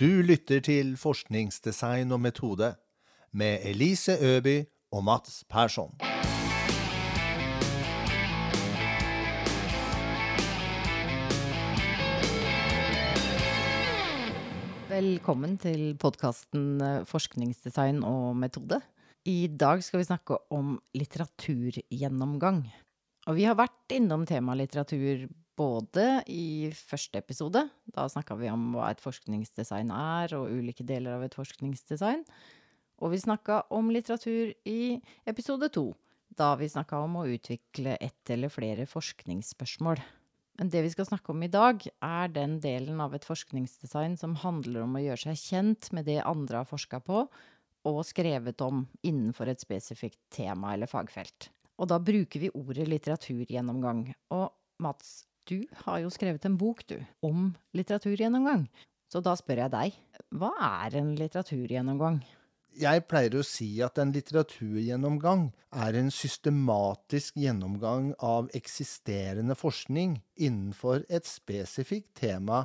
Du lytter til Forskningsdesign og metode med Elise Øby og Mats Persson. Velkommen til podkasten Forskningsdesign og metode. I dag skal vi snakke om litteraturgjennomgang. Og vi har vært innom temaet litteratur både i første episode, da snakka vi om hva et forskningsdesign er, og ulike deler av et forskningsdesign. Og vi snakka om litteratur i episode to, da vi snakka om å utvikle ett eller flere forskningsspørsmål. Men det vi skal snakke om i dag, er den delen av et forskningsdesign som handler om å gjøre seg kjent med det andre har forska på og skrevet om innenfor et spesifikt tema eller fagfelt. Og da bruker vi ordet litteraturgjennomgang. Og Mats, du har jo skrevet en bok, du, om litteraturgjennomgang. Så da spør jeg deg, hva er en litteraturgjennomgang? Jeg pleier å si at en litteraturgjennomgang er en systematisk gjennomgang av eksisterende forskning innenfor et spesifikt tema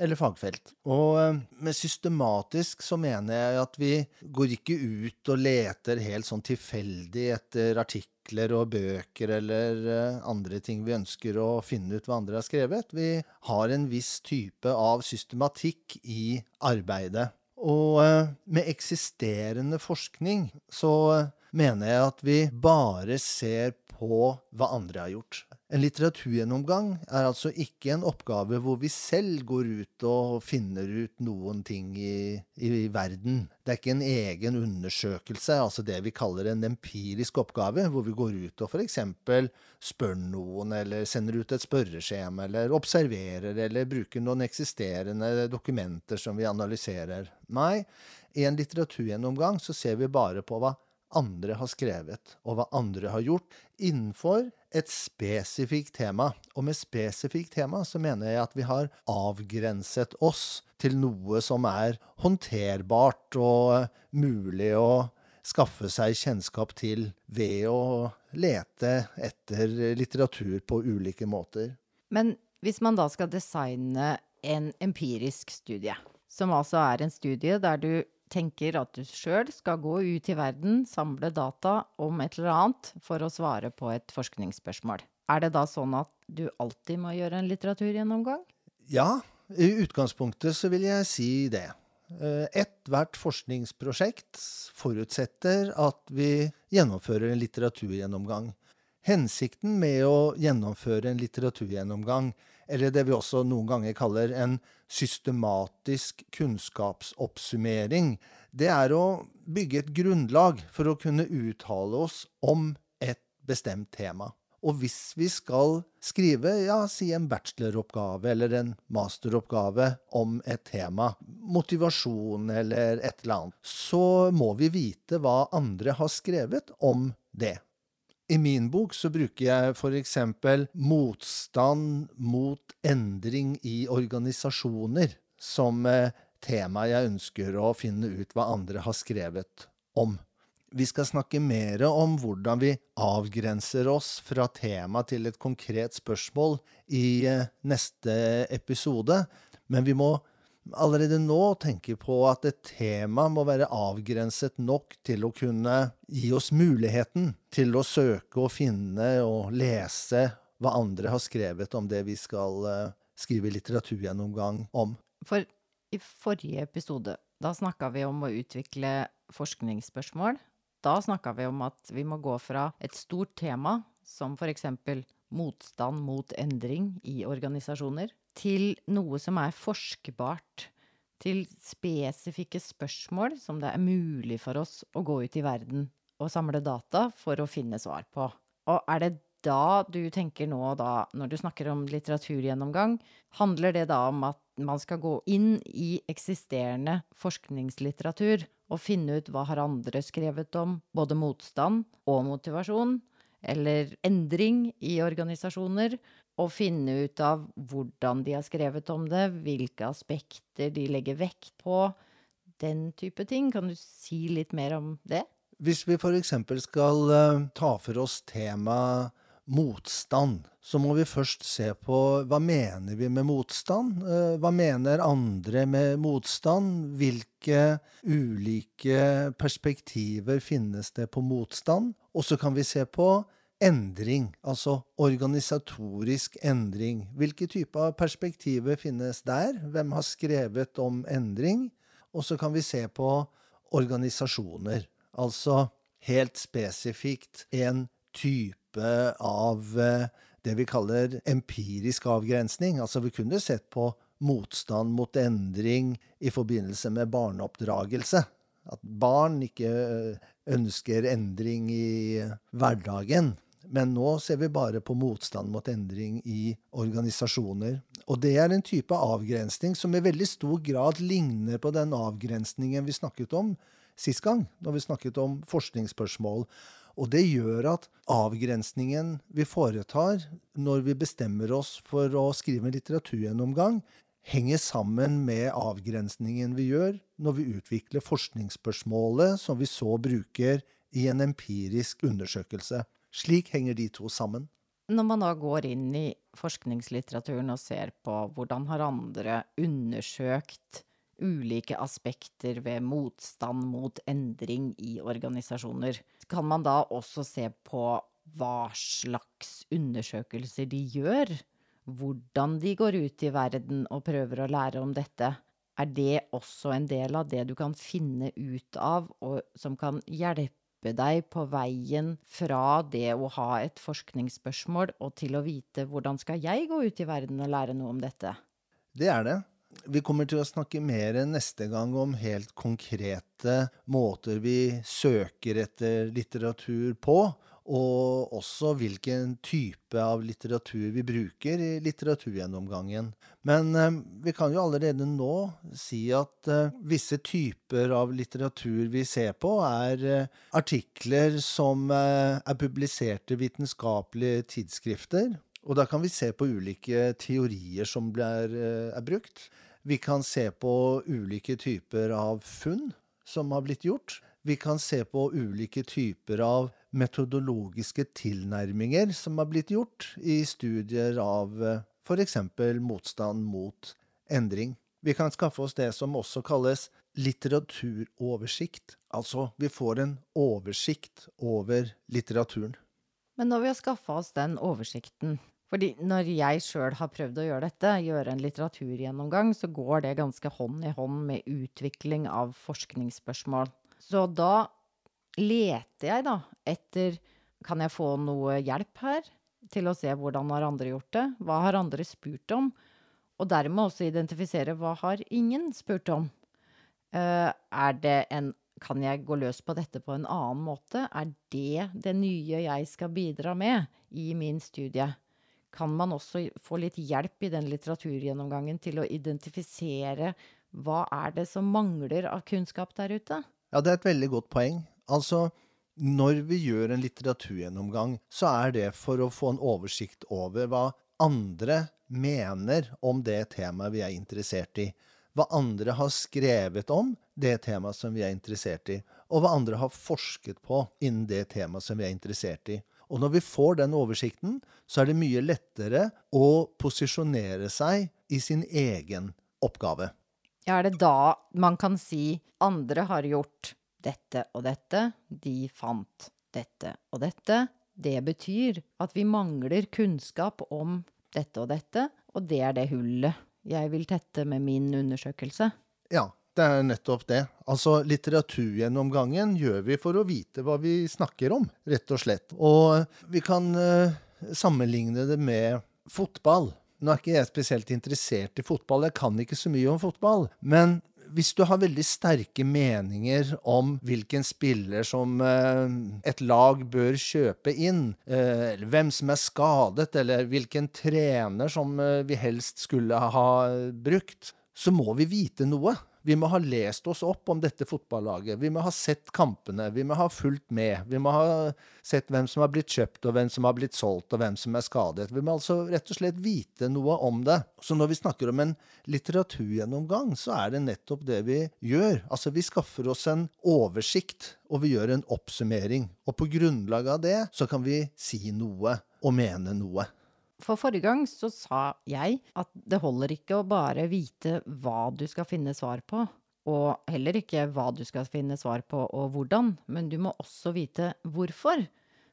eller fagfelt. Og eh, med systematisk så mener jeg at vi går ikke ut og leter helt sånn tilfeldig etter artikler og bøker eller eh, andre ting vi ønsker å finne ut hva andre har skrevet. Vi har en viss type av systematikk i arbeidet. Og eh, med eksisterende forskning så mener jeg at vi bare ser på hva andre har gjort. En litteraturgjennomgang er altså ikke en oppgave hvor vi selv går ut og finner ut noen ting i, i, verden. Det er ikke en egen undersøkelse, altså det vi kaller en empirisk oppgave, hvor vi går ut og f.eks. spør noen, eller sender ut et spørreskjema, eller observerer, eller bruker noen eksisterende dokumenter som vi analyserer. Nei, i en litteraturgjennomgang så ser vi bare på hva andre har skrevet, og hva andre har gjort, innenfor et spesifikt tema. Og med spesifikt tema så mener jeg at vi har avgrenset oss til noe som er håndterbart og mulig å skaffe seg kjennskap til ved å lete etter litteratur på ulike måter. Men hvis man da skal designe en empirisk studie, som altså er en studie der du tenker at du sjøl skal gå ut i verden, samle data om et eller annet for å svare på et forskningsspørsmål. Er det da sånn at du alltid må gjøre en litteraturgjennomgang? Ja, i utgangspunktet så vil jeg si det. Eh, ethvert forskningsprosjekt forutsetter at vi gjennomfører en litteraturgjennomgang. Hensikten med å gjennomføre en litteraturgjennomgang, eller det vi også noen ganger kaller en systematisk kunnskapsoppsummering, det er å bygge et grunnlag for å kunne uttale oss om et bestemt tema. Og hvis vi skal skrive, ja, si en bacheloroppgave eller en masteroppgave om et tema, motivasjon eller et eller annet, så må vi vite hva andre har skrevet om det. I min bok så bruker jeg f.eks. motstand mot endring i organisasjoner som eh, tema jeg ønsker å finne ut hva andre har skrevet om. Vi skal snakke mer om hvordan vi avgrenser oss fra tema til et konkret spørsmål i eh, neste episode, men vi må allerede nå tenker på at et tema må være avgrenset nok til å kunne gi oss muligheten til å søke og finne og lese hva andre har skrevet om det vi skal uh, skrive litteraturgjennomgang om. For i forrige episode, da snakka vi om å utvikle forskningsspørsmål. Da snakka vi om at vi må gå fra et stort tema, som eksempel motstand mot endring i organisasjoner, til noe som er forskbart. Til spesifikke spørsmål som det er mulig for oss å gå ut i verden og samle data for å finne svar på. Og er det da du tenker nå, da, når du snakker om litteraturgjennomgang, handler det da om at man skal gå inn i eksisterende forskningslitteratur og finne ut hva har andre skrevet om både motstand og motivasjon, eller endring i organisasjoner, og finne ut av hvordan de har skrevet om det, hvilke aspekter de legger vekt på, den type ting. Kan du si litt mer om det? Hvis vi f.eks. skal uh, ta for oss temaet motstand, så må vi først se på hva mener vi med motstand? Eh, hva mener andre med motstand? Hvilke ulike perspektiver finnes det på motstand? Og så kan vi se på endring, altså organisatorisk endring. Hvilke typer perspektiver finnes der? Hvem har skrevet om endring? Og så kan vi se på organisasjoner, altså helt spesifikt en type av eh, det vi kaller empirisk avgrensning. Altså vi kunne sett på motstand mot endring i forbindelse med barneoppdragelse. At barn ikke eh, ønsker endring i hverdagen. Men nå ser vi bare på motstand mot endring i organisasjoner. Og det er en type avgrensning som i veldig stor grad ligner på den avgrensningen vi snakket om sist gang, når vi snakket om forskningsspørsmål. Og det gjør at avgrensningen vi foretar når vi bestemmer oss for å skrive en litteraturgjennomgang, henger sammen med avgrensningen vi gjør når vi utvikler forskningsspørsmålet som vi så bruker i en empirisk undersøkelse. Slik henger de to sammen. Når man da går inn i forskningslitteraturen og ser på hvordan har andre undersøkt ulike aspekter ved motstand mot endring i organisasjoner. Kan man da også se på hva slags undersøkelser de gjør? Hvordan de går ut i verden og prøver å lære om dette? Er det også en del av det du kan finne ut av, og som kan hjelpe deg på veien fra det å ha et forskningsspørsmål og til å vite hvordan skal jeg gå ut i verden og lære noe om dette? Det er det. Vi kommer til å snakke mer neste gang om helt konkrete måter vi søker etter litteratur på, og også hvilken type av litteratur vi bruker i litteraturgjennomgangen. Men eh, vi kan jo allerede nå si at eh, visse typer av litteratur vi ser på, er eh, artikler som eh, er publisert i vitenskapelige tidsskrifter. Og da kan vi se på ulike teorier som blir, eh, er brukt. Vi kan se på ulike typer av funn som har blitt gjort. Vi kan se på ulike typer av metodologiske tilnærminger som har blitt gjort i studier av eh, f.eks. motstand mot endring. Vi kan skaffe oss det som også kalles litteraturoversikt. Altså, vi får en oversikt over litteraturen. Men når vi har skaffa oss den oversikten, fordi når jeg sjøl har prøvd å gjøre dette, gjøre en litteraturgjennomgang, så går det ganske hånd i hånd med utvikling av forskningsspørsmål. Så da leter jeg da etter Kan jeg få noe hjelp her? Til å se hvordan har andre gjort det? Hva har andre spurt om? Og dermed også identifisere hva har ingen spurt om? Uh, er det en kan jeg gå løs på dette på en annen måte? Er det det nye jeg skal bidra med i min studie? kan man også få litt hjelp i den litteraturgjennomgangen til å identifisere hva er det som mangler av kunnskap der ute? Ja, det er et veldig godt poeng. Altså, når vi gjør en litteraturgjennomgang, så er det for å få en oversikt over hva andre mener om det temaet vi er interessert i. Hva andre har skrevet om det temaet som vi er interessert i, og hva andre har forsket på innen det temaet som vi er interessert i. Og når vi får den oversikten, så er det mye lettere å posisjonere seg i sin egen oppgave. Ja, er det da man kan si andre har gjort dette og dette, de fant dette og dette. Det betyr at vi mangler kunnskap om dette og dette, og det er det hullet jeg vil tette med min undersøkelse. Ja, det er nettopp det. Altså, litteraturgjennomgangen gjør vi for å vite hva vi snakker om, rett og slett. Og vi kan uh, sammenligne det med fotball. Nå er ikke jeg spesielt interessert i fotball, jeg kan ikke så mye om fotball. Men hvis du har veldig sterke meninger om hvilken spiller som eh, et lag bør kjøpe inn, eh, eller hvem som er skadet, eller hvilken trener som eh, vi helst skulle ha brukt, så må vi vite noe. Vi må ha lest oss opp om dette fotballaget. Vi må ha sett kampene. Vi må ha fulgt med. Vi må ha sett hvem som har blitt kjøpt, og hvem som har blitt solgt, og hvem som er skadet. Vi må altså rett og slett vite noe om det. Så når vi snakker om en litteraturgjennomgang, så er det nettopp det vi gjør. Altså, vi skaffer oss en oversikt, og vi gjør en oppsummering. Og på grunnlag av det så kan vi si noe og mene noe. For forrige gang så sa jeg at det holder ikke å bare vite hva du skal finne svar på, og heller ikke hva du skal finne svar på og hvordan, men du må også vite hvorfor.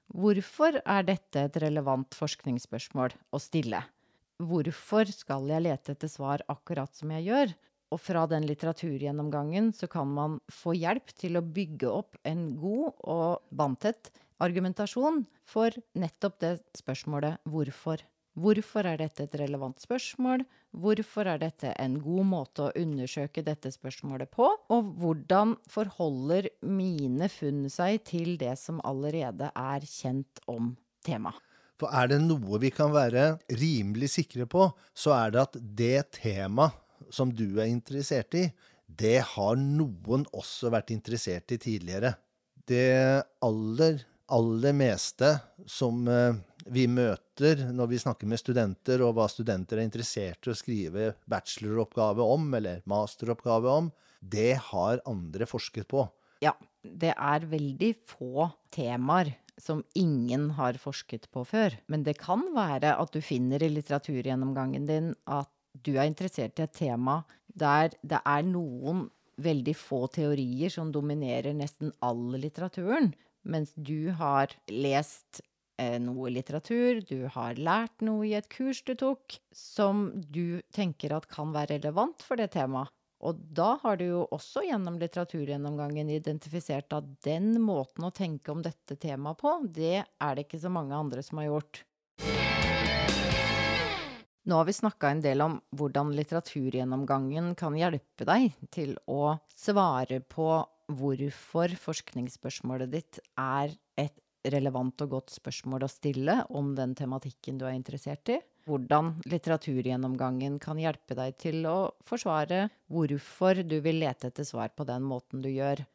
Hvorfor er dette et relevant forskningsspørsmål å stille? Hvorfor skal jeg lete etter svar akkurat som jeg gjør? Og fra den litteraturgjennomgangen så kan man få hjelp til å bygge opp en god og vanntett argumentasjon for nettopp det spørsmålet hvorfor. Hvorfor er dette et relevant spørsmål? Hvorfor er dette en god måte å undersøke dette spørsmålet på? Og hvordan forholder mine funn seg til det som allerede er kjent om temaet? For er det noe vi kan være rimelig sikre på, så er det at det temaet som du er interessert i, det har noen også vært interessert i tidligere. Det aller, aller meste som eh, vi møter når vi snakker med studenter, og hva studenter er interessert i å skrive bacheloroppgave om, eller masteroppgave om, det har andre forsket på. Ja, det er veldig få temaer som ingen har forsket på før. Men det kan være at du finner i litteraturgjennomgangen din at du er interessert i et tema der det er noen veldig få teorier som dominerer nesten all litteraturen, mens du har lest noe litteratur, du har lært noe i et kurs du tok, som du tenker at kan være relevant for det temaet. Og da har du jo også gjennom litteraturgjennomgangen identifisert at den måten å tenke om dette temaet på, det er det ikke så mange andre som har gjort. Nå har vi snakka en del om hvordan litteraturgjennomgangen kan hjelpe deg til å svare på hvorfor forskningsspørsmålet ditt er relevant og godt spørsmål å stille om den tematikken du er interessert i. Hvordan litteraturgjennomgangen kan hjelpe deg til å forsvare hvorfor du vil lete etter svar på den måten du gjør.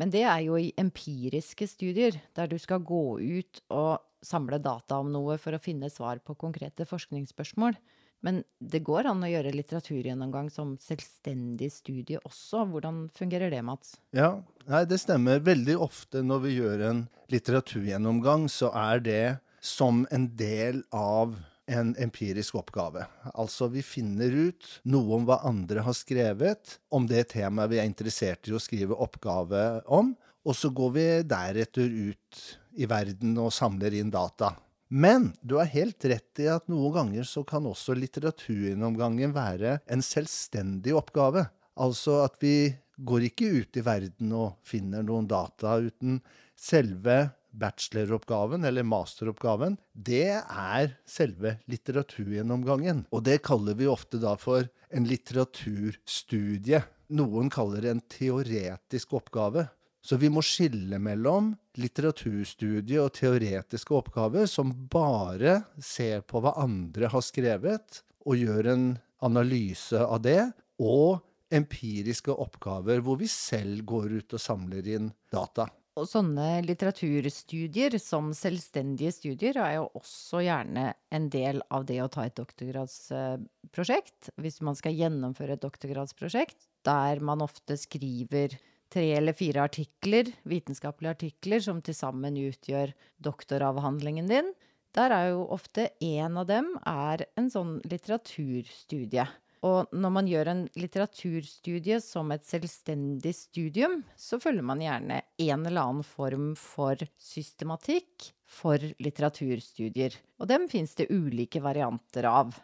Men det er jo i empiriske studier, der du skal gå ut og samle data om noe for å finne svar på konkrete forskningsspørsmål. Men det går an å gjøre litteraturgjennomgang som selvstendig studie også. Hvordan fungerer det, Mats? Ja, nei, det stemmer. Veldig ofte når vi gjør en litteraturgjennomgang, så er det som en del av en empirisk oppgave. Altså vi finner ut noe om hva andre har skrevet, om det temaet vi er interessert i å skrive oppgave om, og så går vi deretter ut i verden og samler inn data. Men du har helt rett i at noen ganger så kan også litteraturgjennomgangen være en selvstendig oppgave. Altså at vi går ikke ut i verden og finner noen data uten selve bacheloroppgaven eller masteroppgaven, det er selve litteraturgjennomgangen. Og det kaller vi ofte da for en litteraturstudie. Noen kaller det en teoretisk oppgave. Så vi må skille mellom litteraturstudie og teoretiske oppgaver som bare ser på hva andre har skrevet, og gjør en analyse av det, og empiriske oppgaver hvor vi selv går ut og samler inn data. Og sånne litteraturstudier som selvstendige studier er jo også gjerne en del av det å ta et doktorgradsprosjekt. Hvis man skal gjennomføre et doktorgradsprosjekt der man ofte skriver tre eller fire artikler, vitenskapelige artikler, som til sammen utgjør doktoravhandlingen din. Der er jo ofte en av dem er en sånn litteraturstudie. Og når man gjør en litteraturstudie som et selvstendig studium, så følger man gjerne en eller annen form for systematikk for litteraturstudier. Og dem fins det ulike varianter av.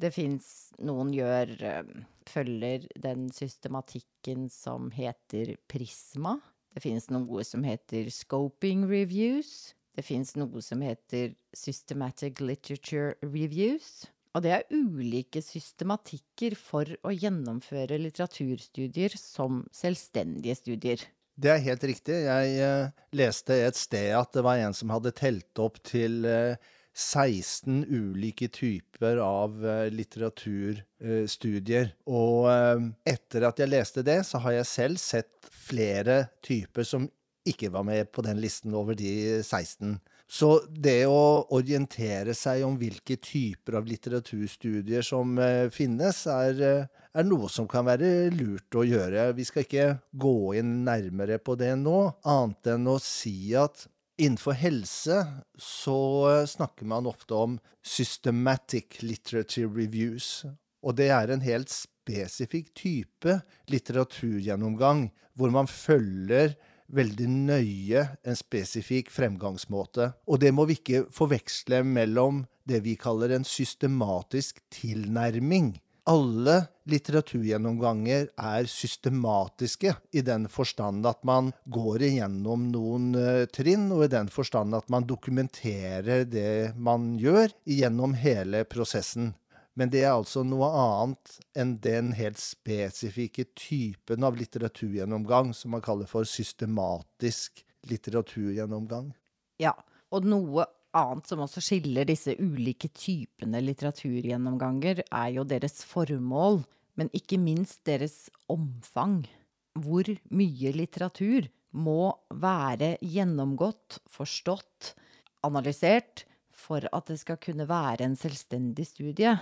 Det fins Noen gjør eh, følger den systematikken som heter Prisma. Det finnes noe som heter Scoping Reviews. Det fins noe som heter Systematic Literature Reviews. Og det er ulike systematikker for å gjennomføre litteraturstudier som selvstendige studier. Det er helt riktig. Jeg uh, leste et sted at det var en som hadde telt opp til uh, 16 ulike typer av eh, litteraturstudier. Og eh, etter at jeg leste det, så har jeg selv sett flere typer som ikke var med på den listen over de 16. Så det å orientere seg om hvilke typer av litteraturstudier som eh, finnes, er, er, noe som kan være lurt å gjøre. Vi skal ikke gå inn nærmere på det nå, annet enn å si at Innenfor helse så snakker man ofte om systematic literature reviews. Og det er en helt spesifikk type litteraturgjennomgang hvor man følger veldig nøye en spesifikk fremgangsmåte. Og det må vi ikke forveksle mellom det vi kaller en systematisk tilnærming. Alle litteraturgjennomganger er systematiske i den forstand at man går igjennom noen uh, trinn, og i den forstand at man dokumenterer det man gjør, gjennom hele prosessen. Men det er altså noe annet enn den helt spesifikke typen av litteraturgjennomgang som man kaller for systematisk litteraturgjennomgang. Ja, og noe annet som også skiller disse ulike typene litteraturgjennomganger, er jo deres formål, men ikke minst deres omfang. Hvor mye litteratur må være gjennomgått, forstått, analysert for at det skal kunne være en selvstendig studie.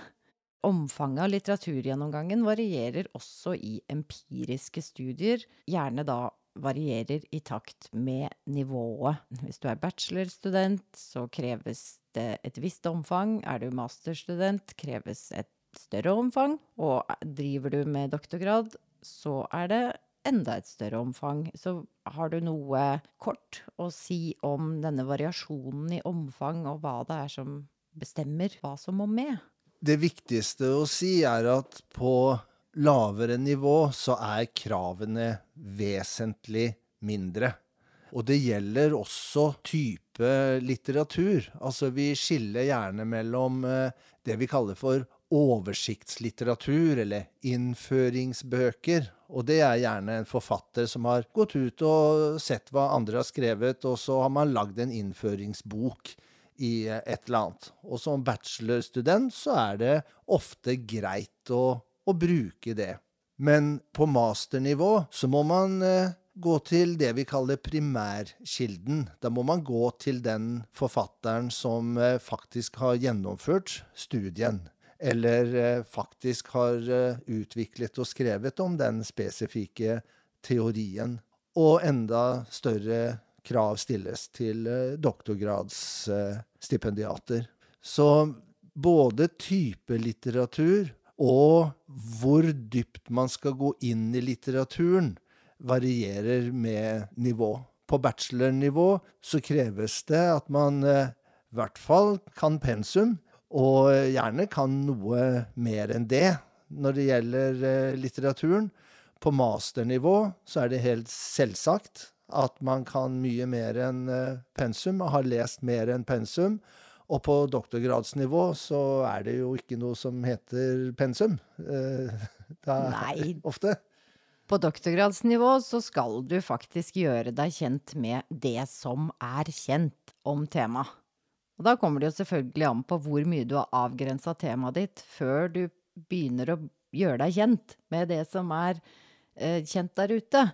Omfanget av litteraturgjennomgangen varierer også i empiriske studier, gjerne da varierer i takt med nivået. Hvis du er bachelorstudent, så kreves det et visst omfang. Er du masterstudent, kreves et større omfang. Og driver du med doktorgrad, så er det enda et større omfang. Så har du noe kort å si om denne variasjonen i omfang, og hva det er som bestemmer hva som må med? Det viktigste å si er at på lavere nivå så er kravene vesentlig mindre. Og det gjelder også type litteratur. Altså vi skiller gjerne mellom eh, det vi kaller for oversiktslitteratur, eller innføringsbøker. Og det er gjerne en forfatter som har gått ut og sett hva andre har skrevet, og så har man lagd en innføringsbok i eh, et eller annet. Og som bachelorstudent så er det ofte greit å å bruke det. Men på masternivå så må man eh, gå til det vi kaller primærkilden. Da må man gå til den forfatteren som eh, faktisk har gjennomført studien. Eller eh, faktisk har utviklet og skrevet om den spesifikke teorien. Og enda større krav stilles til doktorgradsstipendiater. Så både type litteratur og hvor dypt man skal gå inn i litteraturen, varierer med nivå. På bachelornivå så kreves det at man eh, i hvert fall kan pensum, og gjerne kan noe mer enn det når det gjelder eh, litteraturen. På masternivå så er det helt selvsagt at man kan mye mer enn eh, pensum, og har lest mer enn pensum. Og på doktorgradsnivå så er det jo ikke noe som heter pensum. Eh, Nei. Ofte. På doktorgradsnivå så skal du faktisk gjøre deg kjent med det som er kjent om temaet. Og da kommer det jo selvfølgelig an på hvor mye du har avgrensa temaet ditt før du begynner å gjøre deg kjent med det som er eh, kjent der ute.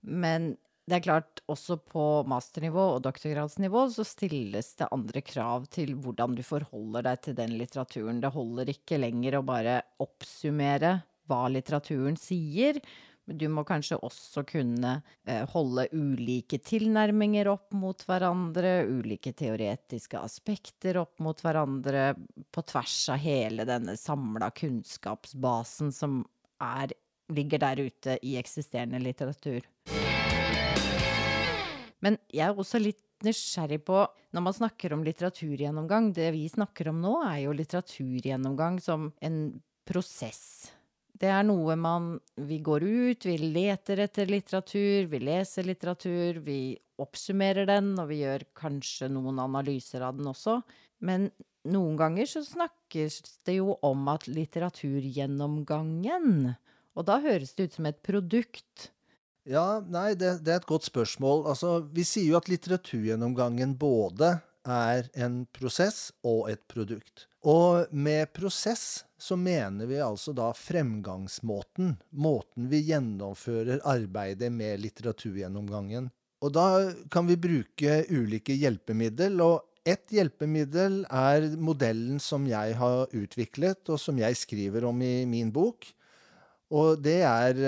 Men det er klart, også på masternivå og doktorgradsnivå så stilles det andre krav til hvordan du forholder deg til den litteraturen. Det holder ikke lenger å bare oppsummere hva litteraturen sier. Men du må kanskje også kunne eh, holde ulike tilnærminger opp mot hverandre, ulike teoretiske aspekter opp mot hverandre, på tvers av hele denne samla kunnskapsbasen som er, ligger der ute i eksisterende litteratur. Men jeg er også litt nysgjerrig på, når man snakker om litteraturgjennomgang Det vi snakker om nå, er jo litteraturgjennomgang som en prosess. Det er noe man Vi går ut, vi leter etter litteratur, vi leser litteratur, vi oppsummerer den, og vi gjør kanskje noen analyser av den også. Men noen ganger så snakkes det jo om at litteraturgjennomgangen Og da høres det ut som et produkt ja, nei, det, det, er et godt spørsmål. Altså, vi sier jo at litteraturgjennomgangen både er en prosess og et produkt. Og med prosess så mener vi altså da fremgangsmåten. Måten vi gjennomfører arbeidet med litteraturgjennomgangen. Og da kan vi bruke ulike hjelpemiddel. og ett hjelpemiddel er modellen som jeg har utviklet, og som jeg skriver om i min bok. Og det er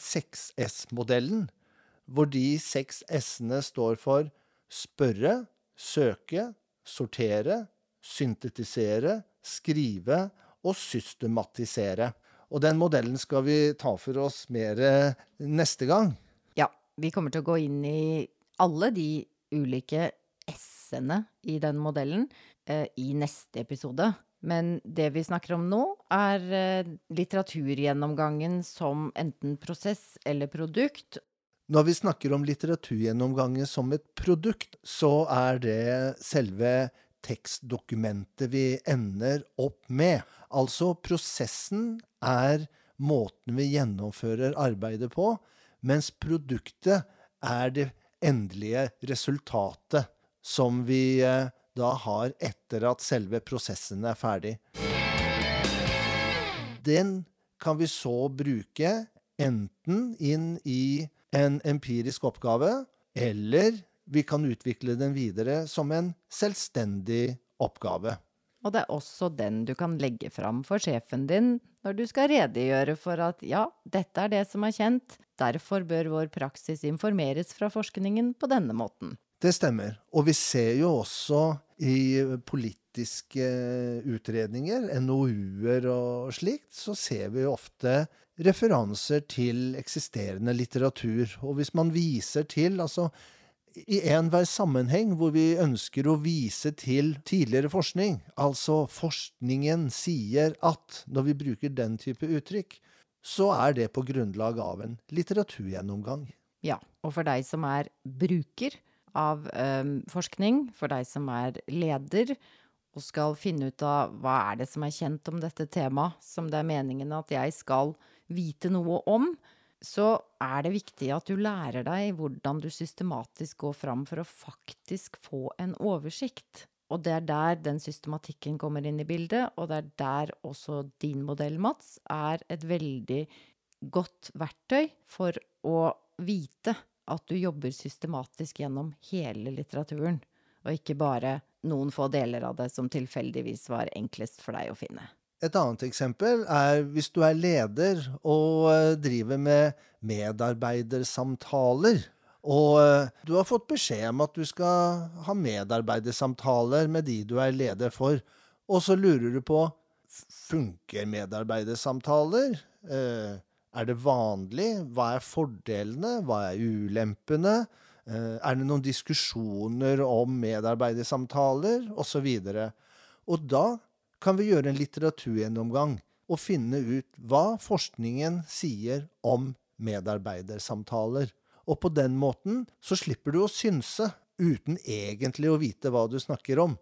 6S-modellen, eh, hvor de seks S-ene står for spørre, søke, sortere, syntetisere, skrive og systematisere. Og den modellen skal vi ta for oss mer neste gang. Ja, vi kommer til å gå inn i alle de ulike s-ene i den modellen eh, i neste episode. Men det vi snakker om nå, er eh, litteraturgjennomgangen som enten prosess eller produkt. Når vi snakker om litteraturgjennomgangen som et produkt, så er det selve tekstdokumentet vi ender opp med. Altså prosessen er måten vi gjennomfører arbeidet på, mens produktet er det endelige resultatet som vi eh, da har etter at selve prosessen er ferdig. Den kan vi så bruke enten inn i en empirisk oppgave, eller vi kan utvikle den videre som en selvstendig oppgave. Og det er også den du kan legge fram for sjefen din når du skal redegjøre for at ja, dette er det som er kjent, derfor bør vår praksis informeres fra forskningen på denne måten. Det stemmer. Og vi ser jo også i politiske utredninger, NOU-er og slikt, så ser vi jo ofte referanser til eksisterende litteratur. Og hvis man viser til altså i enhver sammenheng hvor vi ønsker å vise til tidligere forskning, altså forskningen sier at, når vi bruker den type uttrykk, så er det på grunnlag av en litteraturgjennomgang. Ja, og for deg som er bruker av um, forskning, for deg som er leder og skal finne ut av hva er det som er kjent om dette temaet, som det er meningen at jeg skal vite noe om, så er det viktig at du lærer deg hvordan du systematisk går fram for å faktisk få en oversikt. Og det er der den systematikken kommer inn i bildet, og det er der også din modell, Mats, er et veldig godt verktøy for å vite at du jobber systematisk gjennom hele litteraturen, og ikke bare noen få deler av det som tilfeldigvis var enklest for deg å finne. Et annet eksempel er hvis du er leder og eh, driver med medarbeidersamtaler. Og eh, du har fått beskjed om at du skal ha medarbeidersamtaler med de du er leder for. Og så lurer du på funker medarbeidersamtaler. Eh, er det vanlig? Hva er fordelene? Hva er ulempene? Er det noen diskusjoner om medarbeidersamtaler? Og så videre. Og da kan vi gjøre en litteraturgjennomgang og finne ut hva forskningen sier om medarbeidersamtaler. Og på den måten så slipper du å synse uten egentlig å vite hva du snakker om.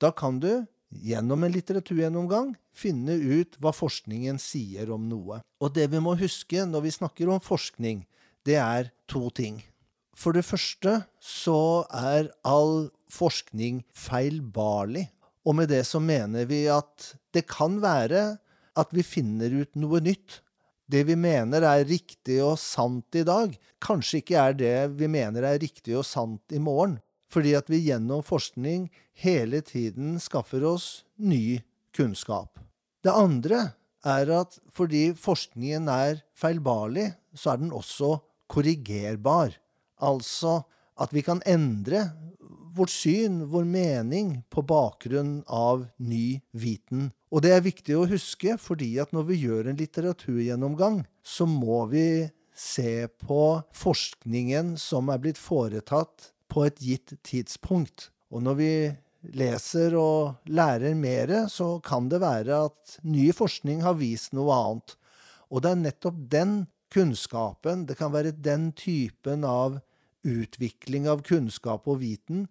Da kan du gjennom en litteraturgjennomgang finne ut hva forskningen sier om noe. Og det vi må huske når vi snakker om forskning, det er to ting. For det første så er all forskning feilbarlig. Og med det så mener vi at det kan være at vi finner ut noe nytt. Det vi mener er riktig og sant i dag, kanskje ikke er det vi mener er riktig og sant i morgen. Fordi at vi gjennom forskning hele tiden skaffer oss ny kunnskap. Det andre er at fordi forskningen er feilbarlig, så er den også korrigerbar. Altså at vi kan endre vårt syn, vår mening, på bakgrunn av ny viten. Og det er viktig å huske, fordi at når vi gjør en litteraturgjennomgang, så må vi se på forskningen som er blitt foretatt på et gitt tidspunkt. Og når vi leser og lærer mer, så kan det være at ny forskning har vist noe annet. Og det er nettopp den kunnskapen, det kan være den typen av utvikling av kunnskap og viten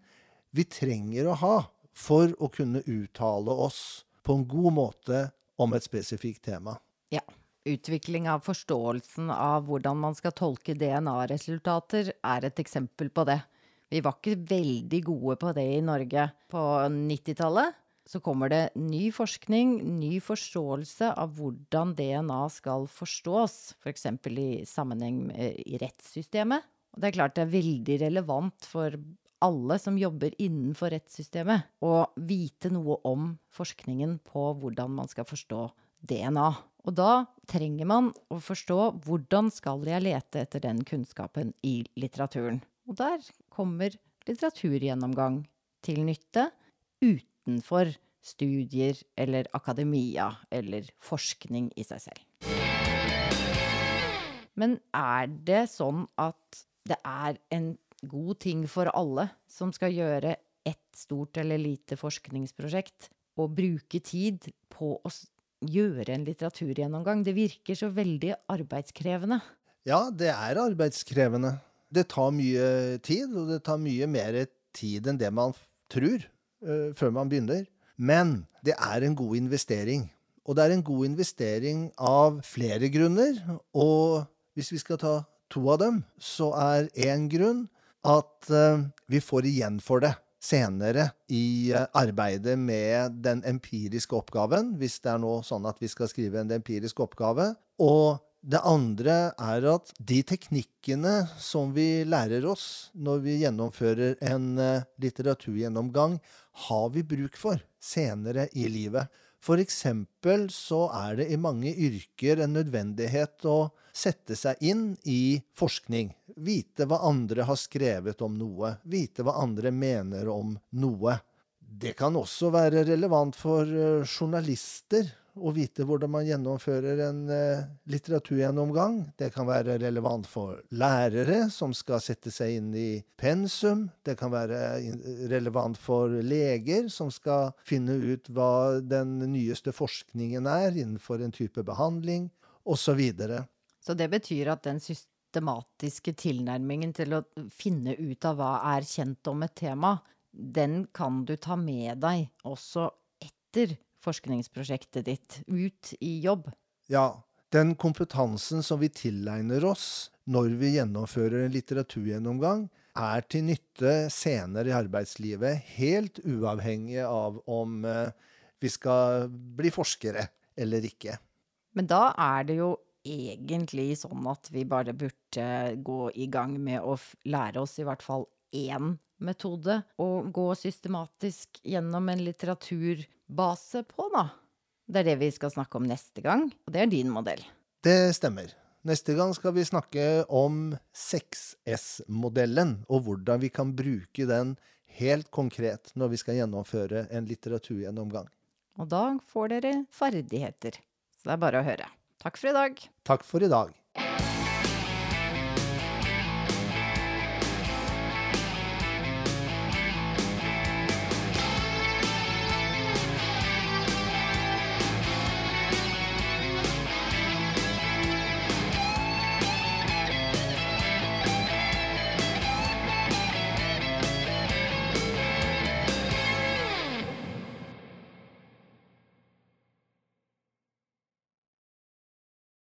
vi trenger å ha for å kunne uttale oss på en god måte om et spesifikt tema. Ja. Utvikling av forståelsen av hvordan man skal tolke DNA-resultater, er et eksempel på det. Vi var ikke veldig gode på det i Norge på 90-tallet. Så kommer det ny forskning, ny forståelse av hvordan DNA skal forstås, f.eks. For i sammenheng med rettssystemet. Og det er klart det er veldig relevant for alle som jobber innenfor rettssystemet, å vite noe om forskningen på hvordan man skal forstå DNA. Og da trenger man å forstå hvordan skal jeg lete etter den kunnskapen i litteraturen. Og der kommer litteraturgjennomgang til nytte utenfor studier eller akademia eller forskning i seg selv. Men er det sånn at det er en god ting for alle som skal gjøre et stort eller lite forskningsprosjekt, og bruke tid på å gjøre en litteraturgjennomgang? Det virker så veldig arbeidskrevende. Ja, det er arbeidskrevende. Det tar mye tid, og det tar mye mer tid enn det man tror uh, før man begynner. Men det er en god investering. Og det er en god investering av flere grunner. Og hvis vi skal ta to av dem, så er én grunn at uh, vi får igjen for det senere i uh, arbeidet med den empiriske oppgaven, hvis det er nå sånn at vi skal skrive en empirisk oppgave. Og det andre er at de teknikkene som vi lærer oss når vi gjennomfører en uh, litteraturgjennomgang, har vi bruk for senere i livet. For eksempel så er det i mange yrker en nødvendighet å sette seg inn i forskning. Vite hva andre har skrevet om noe. Vite hva andre mener om noe. Det kan også være relevant for eh, journalister å vite hvordan man gjennomfører en eh, litteraturgjennomgang. Det kan være relevant for lærere som skal sette seg inn i pensum. Det kan være relevant for leger som skal finne ut hva den nyeste forskningen er innenfor en type behandling, osv. Så, så det betyr at den systematiske tilnærmingen til å finne ut av hva er kjent om et tema, den kan du ta med deg også etter forskningsprosjektet ditt ut i jobb? Ja. Den kompetansen som vi tilegner oss når vi gjennomfører en litteraturgjennomgang, er til nytte senere i arbeidslivet, helt uavhengig av om eh, vi skal bli forskere eller ikke. Men da er det jo egentlig sånn at vi bare burde gå i gang med å lære oss i hvert fall én metode å gå systematisk gjennom en litteraturbase på, da. Det er det vi skal snakke om neste gang, og det er din modell. Det stemmer. Neste gang skal vi snakke om 6S-modellen, og hvordan vi kan bruke den helt konkret når vi skal gjennomføre en litteraturgjennomgang. Og da får dere ferdigheter. Så det er bare å høre. Takk for i dag. Takk for i dag.